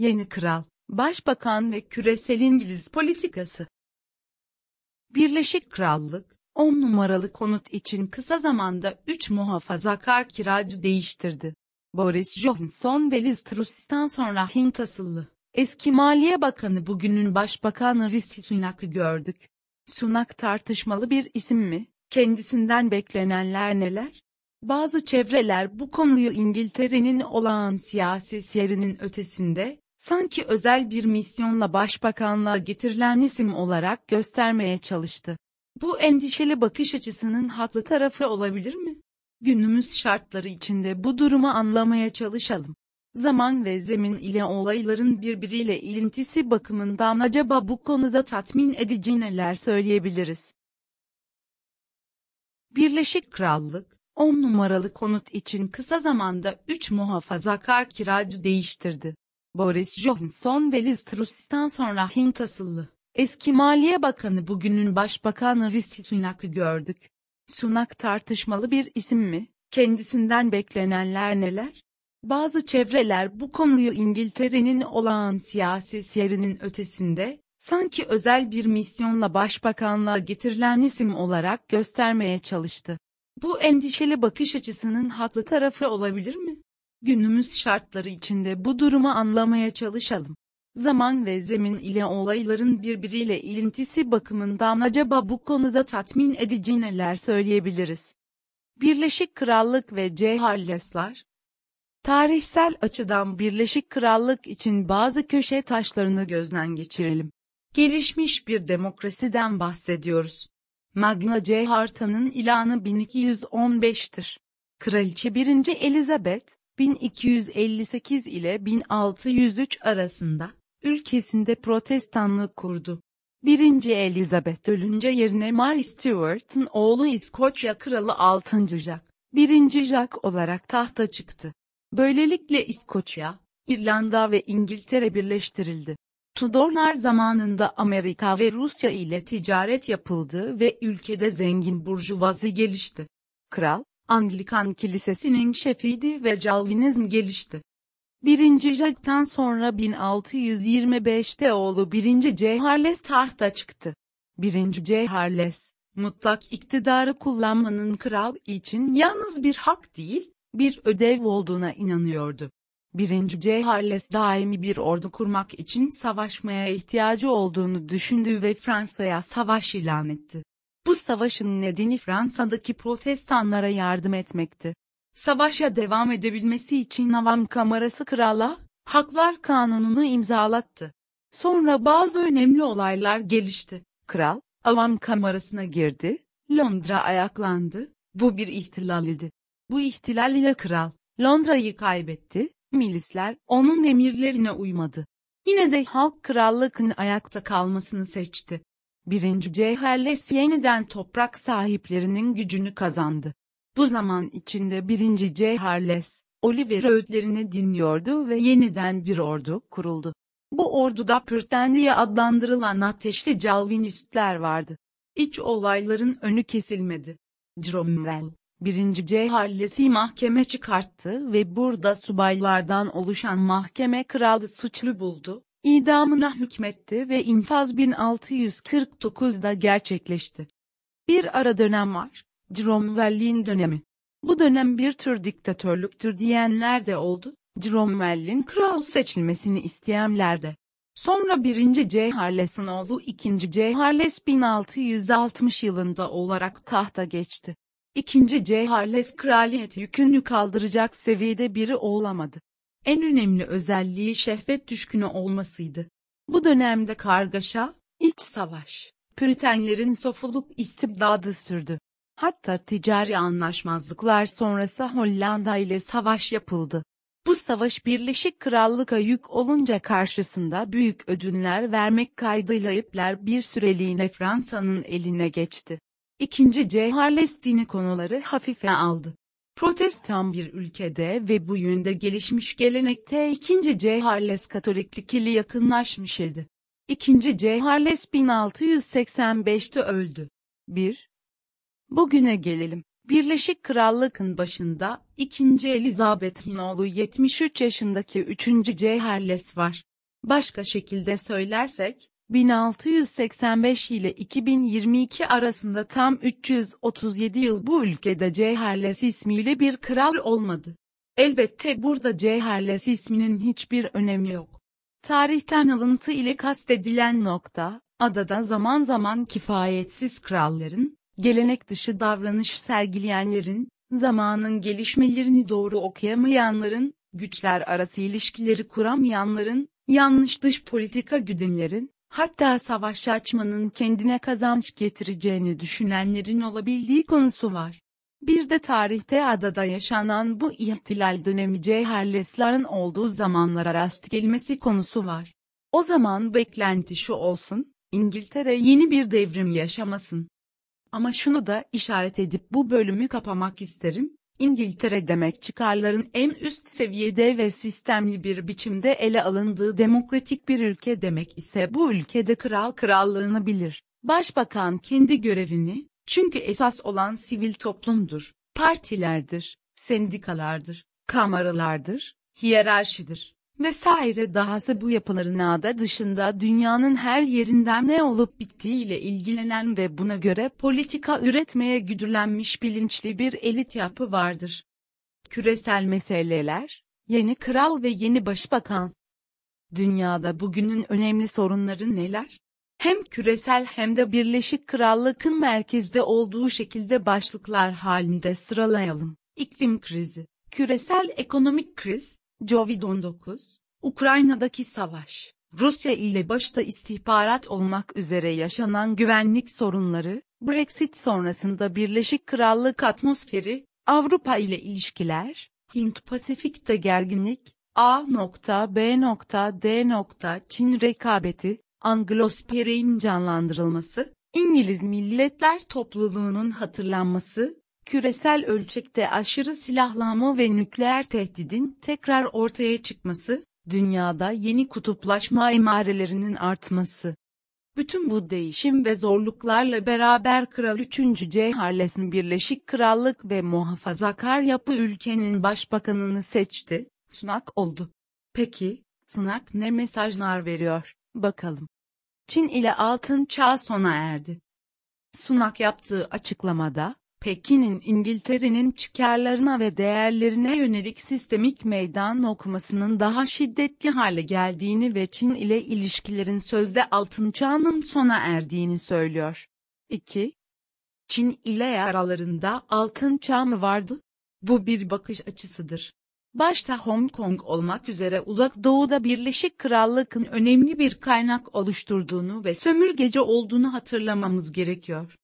Yeni Kral, Başbakan ve Küresel İngiliz Politikası Birleşik Krallık, 10 numaralı konut için kısa zamanda 3 muhafazakar kiracı değiştirdi. Boris Johnson ve Liz Truss'tan sonra Hint asıllı, eski Maliye Bakanı bugünün Başbakanı Rishi Sunak'ı gördük. Sunak tartışmalı bir isim mi? Kendisinden beklenenler neler? Bazı çevreler bu konuyu İngiltere'nin olağan siyasi seyirinin ötesinde, sanki özel bir misyonla başbakanlığa getirilen isim olarak göstermeye çalıştı. Bu endişeli bakış açısının haklı tarafı olabilir mi? Günümüz şartları içinde bu durumu anlamaya çalışalım. Zaman ve zemin ile olayların birbiriyle ilintisi bakımından acaba bu konuda tatmin edici neler söyleyebiliriz? Birleşik Krallık, 10 numaralı konut için kısa zamanda 3 muhafazakar kiracı değiştirdi. Boris Johnson ve Liz Truss'tan sonra Hint asıllı, eski Maliye Bakanı bugünün Başbakanı Rishi Sunak'ı gördük. Sunak tartışmalı bir isim mi? Kendisinden beklenenler neler? Bazı çevreler bu konuyu İngiltere'nin olağan siyasi seyirinin ötesinde, sanki özel bir misyonla başbakanlığa getirilen isim olarak göstermeye çalıştı. Bu endişeli bakış açısının haklı tarafı olabilir mi? Günümüz şartları içinde bu durumu anlamaya çalışalım. Zaman ve zemin ile olayların birbiriyle ilintisi bakımından acaba bu konuda tatmin edici neler söyleyebiliriz? Birleşik Krallık ve Ceharleslar Tarihsel açıdan Birleşik Krallık için bazı köşe taşlarını gözden geçirelim. Gelişmiş bir demokrasiden bahsediyoruz. Magna Carta'nın ilanı 1215'tir. Kraliçe 1. Elizabeth, 1258 ile 1603 arasında, ülkesinde protestanlığı kurdu. 1. Elizabeth ölünce yerine Mary Stuart'ın oğlu İskoçya Kralı 6. Jack, 1. Jack olarak tahta çıktı. Böylelikle İskoçya, İrlanda ve İngiltere birleştirildi. Tudorlar zamanında Amerika ve Rusya ile ticaret yapıldı ve ülkede zengin burjuvazi gelişti. Kral, Anglikan Kilisesi'nin şefiydi ve Calvinizm gelişti. 1. Jack'tan sonra 1625'te oğlu 1. Ceharles tahta çıktı. 1. Ceharles, mutlak iktidarı kullanmanın kral için yalnız bir hak değil, bir ödev olduğuna inanıyordu. 1. Ceharles daimi bir ordu kurmak için savaşmaya ihtiyacı olduğunu düşündü ve Fransa'ya savaş ilan etti. Bu savaşın nedeni Fransa'daki protestanlara yardım etmekti. Savaşa devam edebilmesi için Avam Kamerası krala, Haklar Kanunu'nu imzalattı. Sonra bazı önemli olaylar gelişti. Kral, Avam Kamerası'na girdi, Londra ayaklandı, bu bir ihtilal idi. Bu ihtilal ile kral, Londra'yı kaybetti, milisler onun emirlerine uymadı. Yine de halk krallıkın ayakta kalmasını seçti. 1. Ceherles yeniden toprak sahiplerinin gücünü kazandı. Bu zaman içinde 1. Ceherles, Oliver öğütlerini dinliyordu ve yeniden bir ordu kuruldu. Bu orduda Pürten diye adlandırılan ateşli Calvinistler vardı. İç olayların önü kesilmedi. Cromwell, 1. Ceharles'i mahkeme çıkarttı ve burada subaylardan oluşan mahkeme kralı suçlu buldu, idamına hükmetti ve infaz 1649'da gerçekleşti. Bir ara dönem var, Cromwell'in dönemi. Bu dönem bir tür diktatörlüktür diyenler de oldu, Cromwell'in kral seçilmesini isteyenler de. Sonra 1. Ceharles'in oğlu 2. Ceharles 1660 yılında olarak tahta geçti. İkinci Ceharles kraliyet yükünü kaldıracak seviyede biri olamadı. En önemli özelliği şehvet düşkünü olmasıydı. Bu dönemde kargaşa, iç savaş, Püritenlerin sofuluk istibdadı sürdü. Hatta ticari anlaşmazlıklar sonrası Hollanda ile savaş yapıldı. Bu savaş Birleşik Krallık'a yük olunca karşısında büyük ödünler vermek kaydıyla ipler bir süreliğine Fransa'nın eline geçti. İkinci Ceharles dini konuları hafife aldı. Protestan bir ülkede ve bu yönde gelişmiş gelenekte ikinci Ceharles Katoliklik ile yakınlaşmış idi. İkinci Ceharles 1685'te öldü. 1. Bugüne gelelim. Birleşik Krallık'ın başında 2. Elizabeth'in oğlu 73 yaşındaki 3. Ceharles var. Başka şekilde söylersek, 1685 ile 2022 arasında tam 337 yıl bu ülkede Ceyherles ismiyle bir kral olmadı. Elbette burada Ceyherles isminin hiçbir önemi yok. Tarihten alıntı ile kastedilen nokta, adada zaman zaman kifayetsiz kralların, gelenek dışı davranış sergileyenlerin, zamanın gelişmelerini doğru okuyamayanların, güçler arası ilişkileri kuramayanların, yanlış dış politika güdümlerin, hatta savaş açmanın kendine kazanç getireceğini düşünenlerin olabildiği konusu var. Bir de tarihte adada yaşanan bu ihtilal dönemi Ceyherlesların olduğu zamanlara rast gelmesi konusu var. O zaman beklenti şu olsun, İngiltere yeni bir devrim yaşamasın. Ama şunu da işaret edip bu bölümü kapamak isterim, İngiltere demek çıkarların en üst seviyede ve sistemli bir biçimde ele alındığı demokratik bir ülke demek ise bu ülkede kral krallığını bilir. Başbakan kendi görevini, çünkü esas olan sivil toplumdur, partilerdir, sendikalardır, kameralardır, hiyerarşidir vesaire dahası bu yapıların ağda dışında dünyanın her yerinden ne olup bittiğiyle ilgilenen ve buna göre politika üretmeye güdülenmiş bilinçli bir elit yapı vardır. Küresel meseleler, yeni kral ve yeni başbakan. Dünyada bugünün önemli sorunları neler? Hem küresel hem de Birleşik Krallık'ın merkezde olduğu şekilde başlıklar halinde sıralayalım. İklim krizi, küresel ekonomik kriz, Covid-19, Ukrayna'daki savaş, Rusya ile başta istihbarat olmak üzere yaşanan güvenlik sorunları, Brexit sonrasında Birleşik Krallık atmosferi, Avrupa ile ilişkiler, Hint-Pasifik'te gerginlik, A.B.D. Çin rekabeti, Anglosper'in canlandırılması, İngiliz Milletler Topluluğu'nun hatırlanması, küresel ölçekte aşırı silahlanma ve nükleer tehdidin tekrar ortaya çıkması, dünyada yeni kutuplaşma emarelerinin artması. Bütün bu değişim ve zorluklarla beraber Kral 3. Charles'in Birleşik Krallık ve muhafazakar yapı ülkenin başbakanını seçti, Sunak oldu. Peki, Sunak ne mesajlar veriyor, bakalım. Çin ile altın çağ sona erdi. Sunak yaptığı açıklamada, Pekin'in İngiltere'nin çıkarlarına ve değerlerine yönelik sistemik meydan okumasının daha şiddetli hale geldiğini ve Çin ile ilişkilerin sözde altın çağının sona erdiğini söylüyor. 2. Çin ile aralarında altın çağ mı vardı? Bu bir bakış açısıdır. Başta Hong Kong olmak üzere uzak doğuda Birleşik Krallık'ın önemli bir kaynak oluşturduğunu ve sömürgeci olduğunu hatırlamamız gerekiyor.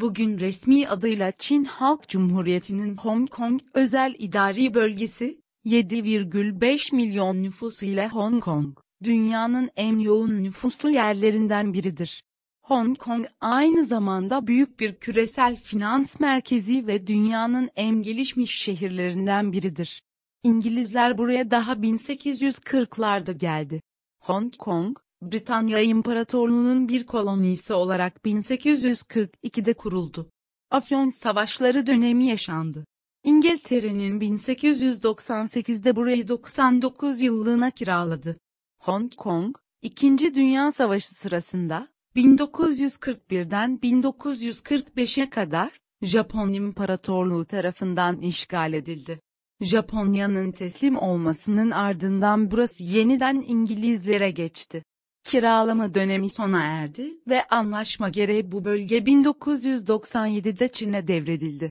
Bugün resmi adıyla Çin Halk Cumhuriyeti'nin Hong Kong Özel İdari Bölgesi, 7,5 milyon nüfusu ile Hong Kong, dünyanın en yoğun nüfuslu yerlerinden biridir. Hong Kong aynı zamanda büyük bir küresel finans merkezi ve dünyanın en gelişmiş şehirlerinden biridir. İngilizler buraya daha 1840'larda geldi. Hong Kong, Britanya İmparatorluğu'nun bir kolonisi olarak 1842'de kuruldu. Afyon Savaşları dönemi yaşandı. İngiltere'nin 1898'de burayı 99 yıllığına kiraladı. Hong Kong, İkinci Dünya Savaşı sırasında, 1941'den 1945'e kadar, Japon İmparatorluğu tarafından işgal edildi. Japonya'nın teslim olmasının ardından burası yeniden İngilizlere geçti. Kiralama dönemi sona erdi ve anlaşma gereği bu bölge 1997'de Çin'e devredildi.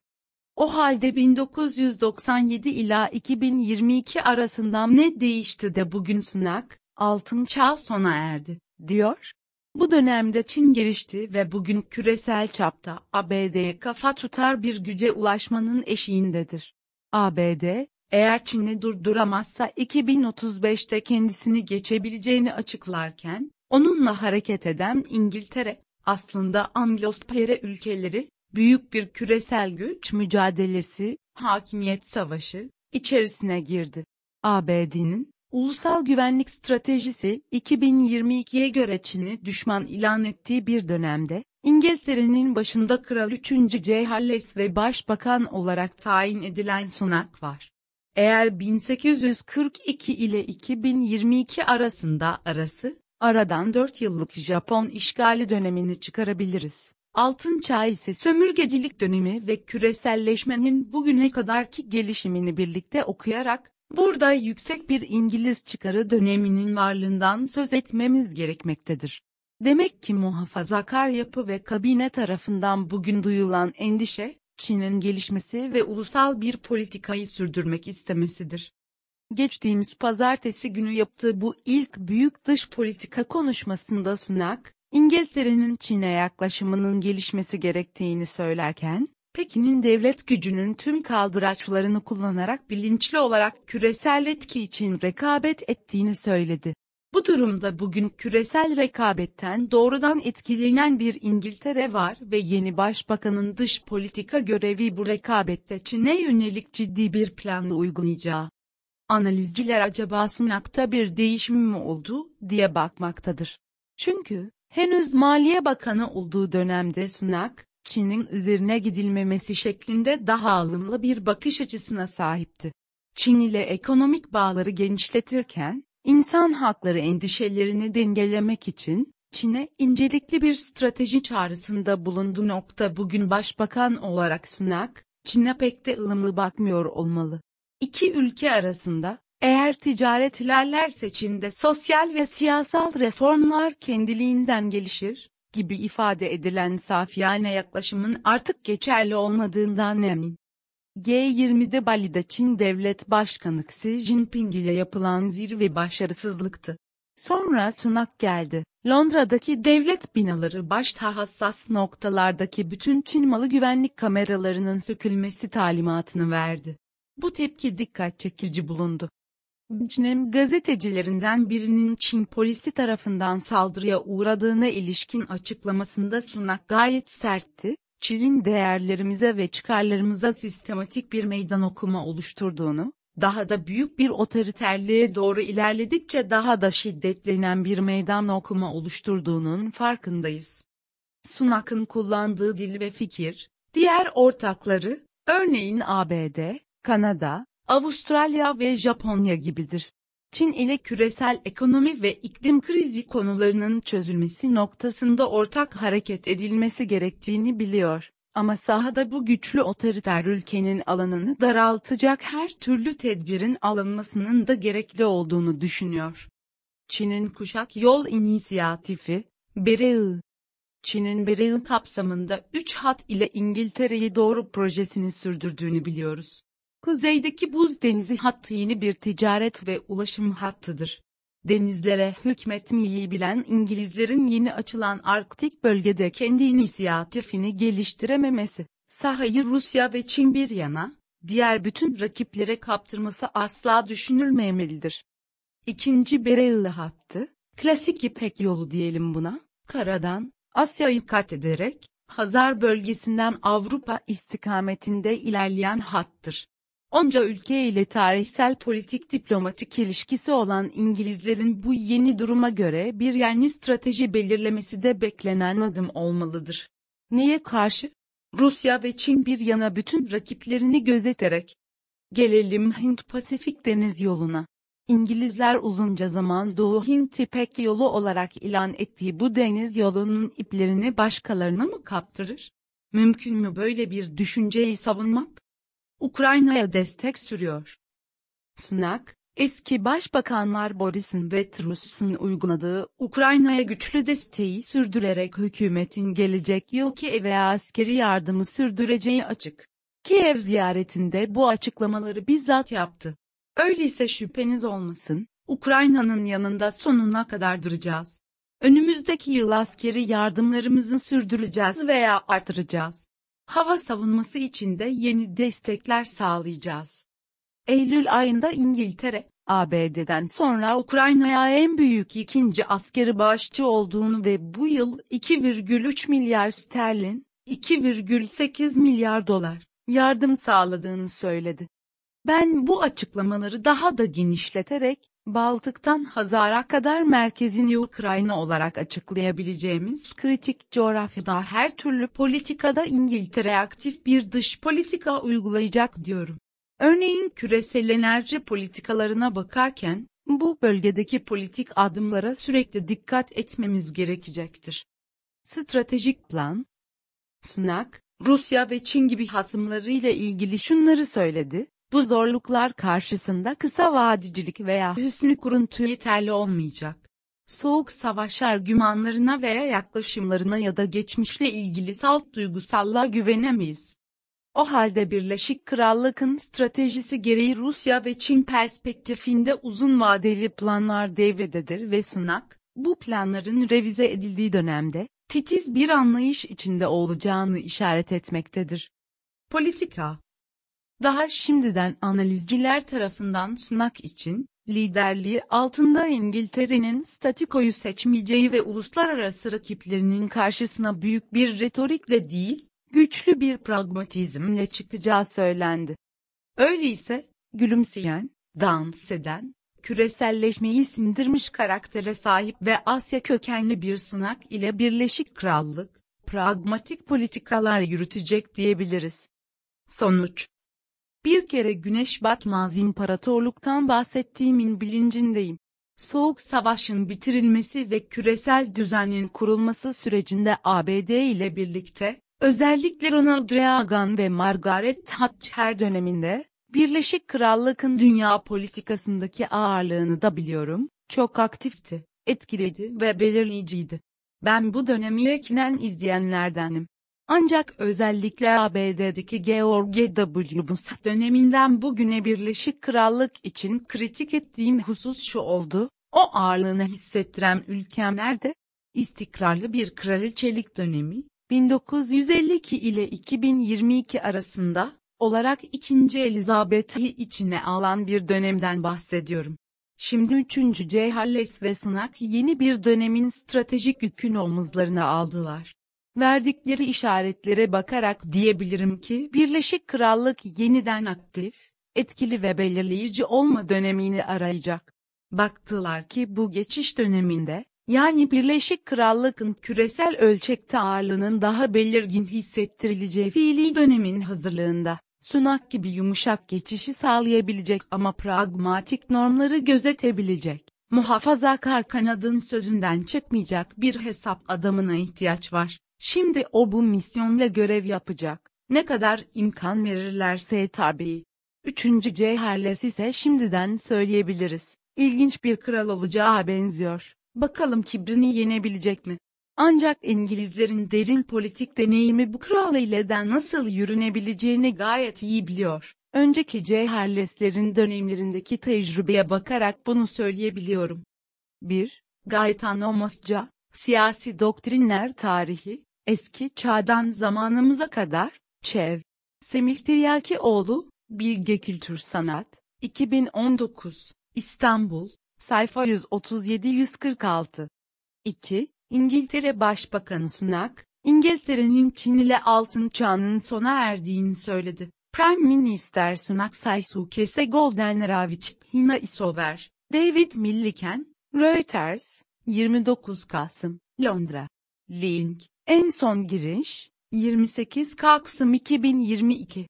O halde 1997 ila 2022 arasında ne değişti de bugün Sunak, altın çağ sona erdi, diyor. Bu dönemde Çin gelişti ve bugün küresel çapta ABD'ye kafa tutar bir güce ulaşmanın eşiğindedir. ABD, eğer Çin'i durduramazsa 2035'te kendisini geçebileceğini açıklarken, onunla hareket eden İngiltere, aslında Anglospere ülkeleri, büyük bir küresel güç mücadelesi, hakimiyet savaşı, içerisine girdi. ABD'nin, Ulusal Güvenlik Stratejisi 2022'ye göre Çin'i düşman ilan ettiği bir dönemde, İngiltere'nin başında Kral 3. Charles ve Başbakan olarak tayin edilen Sunak var. Eğer 1842 ile 2022 arasında arası, aradan 4 yıllık Japon işgali dönemini çıkarabiliriz. Altın çağ ise sömürgecilik dönemi ve küreselleşmenin bugüne kadarki gelişimini birlikte okuyarak, burada yüksek bir İngiliz çıkarı döneminin varlığından söz etmemiz gerekmektedir. Demek ki muhafazakar yapı ve kabine tarafından bugün duyulan endişe, Çin'in gelişmesi ve ulusal bir politikayı sürdürmek istemesidir. Geçtiğimiz pazartesi günü yaptığı bu ilk büyük dış politika konuşmasında Sunak, İngiltere'nin Çin'e yaklaşımının gelişmesi gerektiğini söylerken, Pekin'in devlet gücünün tüm kaldıraçlarını kullanarak bilinçli olarak küresel etki için rekabet ettiğini söyledi. Bu durumda bugün küresel rekabetten doğrudan etkilenen bir İngiltere var ve yeni başbakanın dış politika görevi bu rekabette Çin'e yönelik ciddi bir planla uygulayacağı. Analizciler acaba Sunak'ta bir değişim mi oldu diye bakmaktadır. Çünkü henüz Maliye Bakanı olduğu dönemde Sunak, Çin'in üzerine gidilmemesi şeklinde daha alımlı bir bakış açısına sahipti. Çin ile ekonomik bağları genişletirken, İnsan hakları endişelerini dengelemek için, Çin'e incelikli bir strateji çağrısında bulundu. Nokta bugün başbakan olarak Sunak, Çin'e pek de ılımlı bakmıyor olmalı. İki ülke arasında, eğer ticaret ilerlerse Çin'de sosyal ve siyasal reformlar kendiliğinden gelişir, gibi ifade edilen safiyane yaklaşımın artık geçerli olmadığından emin. G20'de Bali'de Çin Devlet Başkanı Xi Jinping ile yapılan zirve başarısızlıktı. Sonra Sunak geldi. Londra'daki devlet binaları başta hassas noktalardaki bütün Çin malı güvenlik kameralarının sökülmesi talimatını verdi. Bu tepki dikkat çekici bulundu. Çin'in gazetecilerinden birinin Çin polisi tarafından saldırıya uğradığına ilişkin açıklamasında Sunak gayet sertti, Çin'in değerlerimize ve çıkarlarımıza sistematik bir meydan okuma oluşturduğunu, daha da büyük bir otoriterliğe doğru ilerledikçe daha da şiddetlenen bir meydan okuma oluşturduğunun farkındayız. Sunak'ın kullandığı dil ve fikir, diğer ortakları, örneğin ABD, Kanada, Avustralya ve Japonya gibidir. Çin ile küresel ekonomi ve iklim krizi konularının çözülmesi noktasında ortak hareket edilmesi gerektiğini biliyor. Ama sahada bu güçlü otoriter ülkenin alanını daraltacak her türlü tedbirin alınmasının da gerekli olduğunu düşünüyor. Çin'in Kuşak Yol İnisiyatifi, BRI, Çin'in BRI kapsamında 3 hat ile İngiltere'yi doğru projesini sürdürdüğünü biliyoruz. Kuzeydeki buz denizi hattı yeni bir ticaret ve ulaşım hattıdır. Denizlere hükmetmeyi bilen İngilizlerin yeni açılan Arktik bölgede kendi inisiyatifini geliştirememesi, sahayı Rusya ve Çin bir yana, diğer bütün rakiplere kaptırması asla düşünülmemelidir. İkinci Bereğli hattı, klasik İpek yolu diyelim buna, karadan, Asya'yı kat ederek, Hazar bölgesinden Avrupa istikametinde ilerleyen hattır. Onca ülke ile tarihsel politik diplomatik ilişkisi olan İngilizlerin bu yeni duruma göre bir yeni strateji belirlemesi de beklenen adım olmalıdır. Neye karşı? Rusya ve Çin bir yana bütün rakiplerini gözeterek. Gelelim Hint-Pasifik deniz yoluna. İngilizler uzunca zaman Doğu Hint İpek yolu olarak ilan ettiği bu deniz yolunun iplerini başkalarına mı kaptırır? Mümkün mü böyle bir düşünceyi savunmak? Ukrayna'ya destek sürüyor. Sunak, eski başbakanlar Boris'in ve Truss'un uyguladığı Ukrayna'ya güçlü desteği sürdürerek hükümetin gelecek yılki ve askeri yardımı sürdüreceği açık. Kiev ziyaretinde bu açıklamaları bizzat yaptı. Öyleyse şüpheniz olmasın, Ukrayna'nın yanında sonuna kadar duracağız. Önümüzdeki yıl askeri yardımlarımızı sürdüreceğiz veya artıracağız. Hava savunması için de yeni destekler sağlayacağız. Eylül ayında İngiltere, ABD'den sonra Ukrayna'ya en büyük ikinci askeri bağışçı olduğunu ve bu yıl 2,3 milyar sterlin, 2,8 milyar dolar yardım sağladığını söyledi. Ben bu açıklamaları daha da genişleterek, Baltık'tan Hazar'a kadar merkezini Ukrayna olarak açıklayabileceğimiz kritik coğrafyada her türlü politikada İngiltere aktif bir dış politika uygulayacak diyorum. Örneğin küresel enerji politikalarına bakarken, bu bölgedeki politik adımlara sürekli dikkat etmemiz gerekecektir. Stratejik plan Sunak, Rusya ve Çin gibi hasımlarıyla ilgili şunları söyledi, bu zorluklar karşısında kısa vadicilik veya hüsnü kuruntu yeterli olmayacak. Soğuk savaş argümanlarına veya yaklaşımlarına ya da geçmişle ilgili salt duygusallığa güvenemeyiz. O halde Birleşik Krallık'ın stratejisi gereği Rusya ve Çin perspektifinde uzun vadeli planlar devrededir ve Sunak, bu planların revize edildiği dönemde, titiz bir anlayış içinde olacağını işaret etmektedir. Politika Daha şimdiden analizciler tarafından Sunak için, liderliği altında İngiltere'nin statikoyu seçmeyeceği ve uluslararası rakiplerinin karşısına büyük bir retorikle değil, güçlü bir pragmatizmle çıkacağı söylendi. Öyleyse, gülümseyen, dans eden, küreselleşmeyi sindirmiş karaktere sahip ve Asya kökenli bir sınak ile Birleşik Krallık, pragmatik politikalar yürütecek diyebiliriz. Sonuç Bir kere güneş batmaz imparatorluktan bahsettiğimin bilincindeyim. Soğuk Savaş'ın bitirilmesi ve küresel düzenin kurulması sürecinde ABD ile birlikte, özellikle Ronald Reagan ve Margaret Thatcher döneminde, Birleşik Krallık'ın dünya politikasındaki ağırlığını da biliyorum, çok aktifti, etkiledi ve belirleyiciydi. Ben bu dönemi yakinen izleyenlerdenim. Ancak özellikle ABD'deki George W. Bush döneminden bugüne Birleşik Krallık için kritik ettiğim husus şu oldu, o ağırlığını hissettiren ülkem nerede? İstikrarlı bir kraliçelik dönemi, 1952 ile 2022 arasında, olarak 2. Elizabeth'i içine alan bir dönemden bahsediyorum. Şimdi 3. Cehalles ve Sunak yeni bir dönemin stratejik yükünü omuzlarına aldılar. Verdikleri işaretlere bakarak diyebilirim ki Birleşik Krallık yeniden aktif, etkili ve belirleyici olma dönemini arayacak. Baktılar ki bu geçiş döneminde, yani Birleşik Krallık'ın küresel ölçekte ağırlığının daha belirgin hissettirileceği fiili dönemin hazırlığında, Sunak gibi yumuşak geçişi sağlayabilecek ama pragmatik normları gözetebilecek, muhafazakar kanadın sözünden çıkmayacak bir hesap adamına ihtiyaç var. Şimdi o bu misyonla görev yapacak. Ne kadar imkan verirlerse tabii. Üçüncü Cehalles ise şimdiden söyleyebiliriz. İlginç bir kral olacağı benziyor. Bakalım kibrini yenebilecek mi? Ancak İngilizlerin derin politik deneyimi bu kral ile de nasıl yürünebileceğini gayet iyi biliyor. Önceki Cehaleslerin dönemlerindeki tecrübeye bakarak bunu söyleyebiliyorum. 1. Gaetano Mosca, Siyasi Doktrinler Tarihi, Eski Çağdan Zamanımıza Kadar, Çev. Semih Tiryakioğlu, Bilge Kültür Sanat, 2019, İstanbul, sayfa 137-146. 2. İngiltere Başbakanı Sunak, İngiltere'nin Çin ile altın çağının sona erdiğini söyledi. Prime Minister Sunak Saysuke Golden Ravich Hina Isover, David Milliken, Reuters, 29 Kasım, Londra. Link, en son giriş, 28 Kasım 2022.